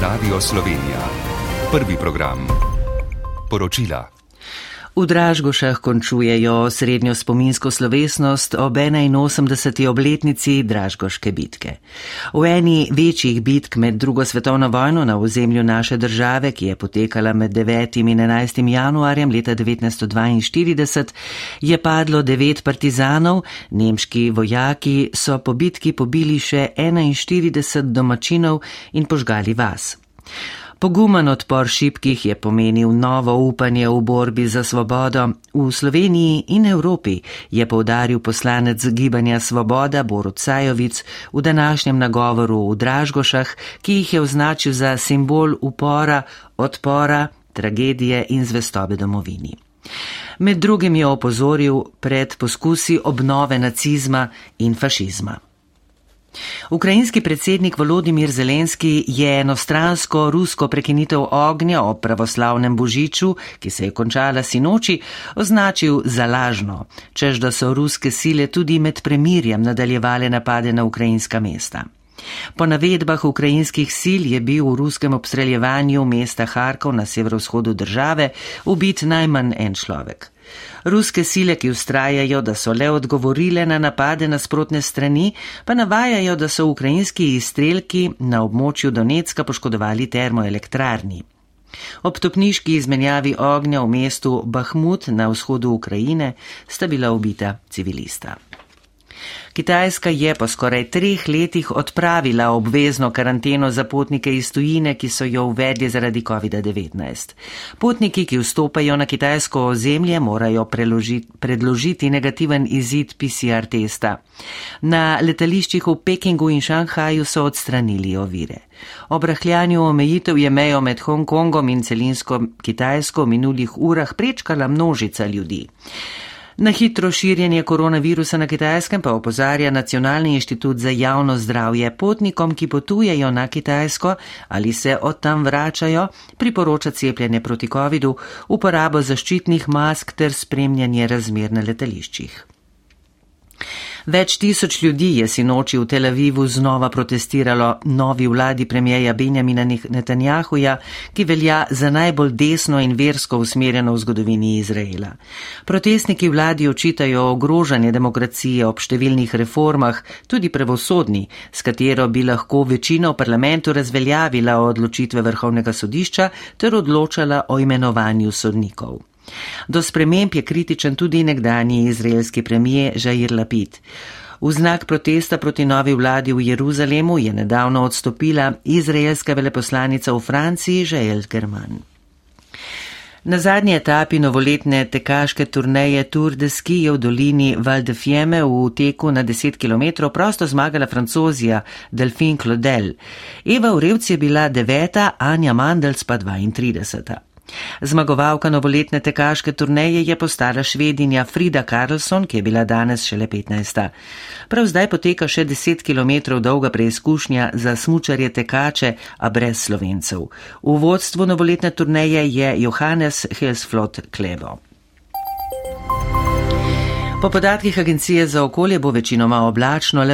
Radio Slovenija. Prvi program. Poročila. V Dražgošah končujejo srednjo spominsko slovesnost ob 81. obletnici Dražgoške bitke. V eni večjih bitk med drugo svetovno vojno na ozemlju naše države, ki je potekala med 9. in 11. januarjem leta 1942, je padlo devet partizanov, nemški vojaki so po bitki pobili še 41 domačinov in požgali vas. Pogumen odpor šipkih je pomenil novo upanje v borbi za svobodo. V Sloveniji in Evropi je povdaril poslanec Gibanja Svoboda Borut Sajovic v današnjem nagovoru v Dražgošah, ki jih je označil za simbol upora, odpora, tragedije in zvestobe domovini. Med drugim je opozoril pred poskusi obnove nacizma in fašizma. Ukrajinski predsednik Volodimir Zelenski je enostransko rusko prekinitev ognja o pravoslavnem božiču, ki se je končala sinoči, označil za lažno, čež da so ruske sile tudi med premirjem nadaljevale napade na ukrajinska mesta. Po navedbah ukrajinskih sil je bil v ruskem obstreljevanju mesta Harkov na severovzhodu države ubit najmanj en človek. Ruske sile, ki ustrajajo, da so le odgovorile na napade nasprotne strani, pa navajajo, da so ukrajinski izstrelki na območju Donetska poškodovali termoelektrarni. Ob topniški izmenjavi ognja v mestu Bahmut na vzhodu Ukrajine sta bila ubita civilista. Kitajska je po skoraj treh letih odpravila obvezno karanteno za potnike iz tujine, ki so jo uvedli zaradi COVID-19. Potniki, ki vstopajo na kitajsko ozemlje, morajo preložiti, predložiti negativen izid PCR testa. Na letališčih v Pekingu in Šanghaju so odstranili ovire. Ob rahljanju omejitev je mejo med Hongkongom in celinsko Kitajsko v minulih urah prečkala množica ljudi. Na hitro širjenje koronavirusa na kitajskem pa opozarja Nacionalni inštitut za javno zdravje potnikom, ki potujejo na kitajsko ali se od tam vračajo, priporoča cepljenje proti COVID-u, uporabo zaščitnih mask ter spremljanje razmer na letališčih. Več tisoč ljudi je sinoči v Tel Avivu znova protestiralo novi vladi premijeja Benjamina Netanjahuja, ki velja za najbolj desno in versko usmerjeno v zgodovini Izraela. Protestniki vladi očitajo ogrožanje demokracije ob številnih reformah, tudi prevosodni, s katero bi lahko večina v parlamentu razveljavila odločitve vrhovnega sodišča ter odločala o imenovanju sodnikov. Do sprememb je kritičen tudi nekdani izraelski premije Žair Lapid. V znak protesta proti novi vladi v Jeruzalemu je nedavno odstopila izraelska veleposlanica v Franciji Žael German. Na zadnji etapi novoletne tekaške turneje Tour de Ski je v dolini Val de Fieme v teku na 10 km prosto zmagala francozija Delphine Claudel. Eva Urevci je bila deveta, Anja Mandels pa 32. Zmagovalka novoletne tekaške turneje je postala švedinja Frida Karlsson, ki je bila danes šele 15. Prav zdaj poteka še 10 km dolga preizkušnja za smučarje tekače, a brez slovencev. V vodstvu novoletne turneje je Johannes Helsflot Klevo. Po podatkih Agencije za okolje bo večinoma oblačno,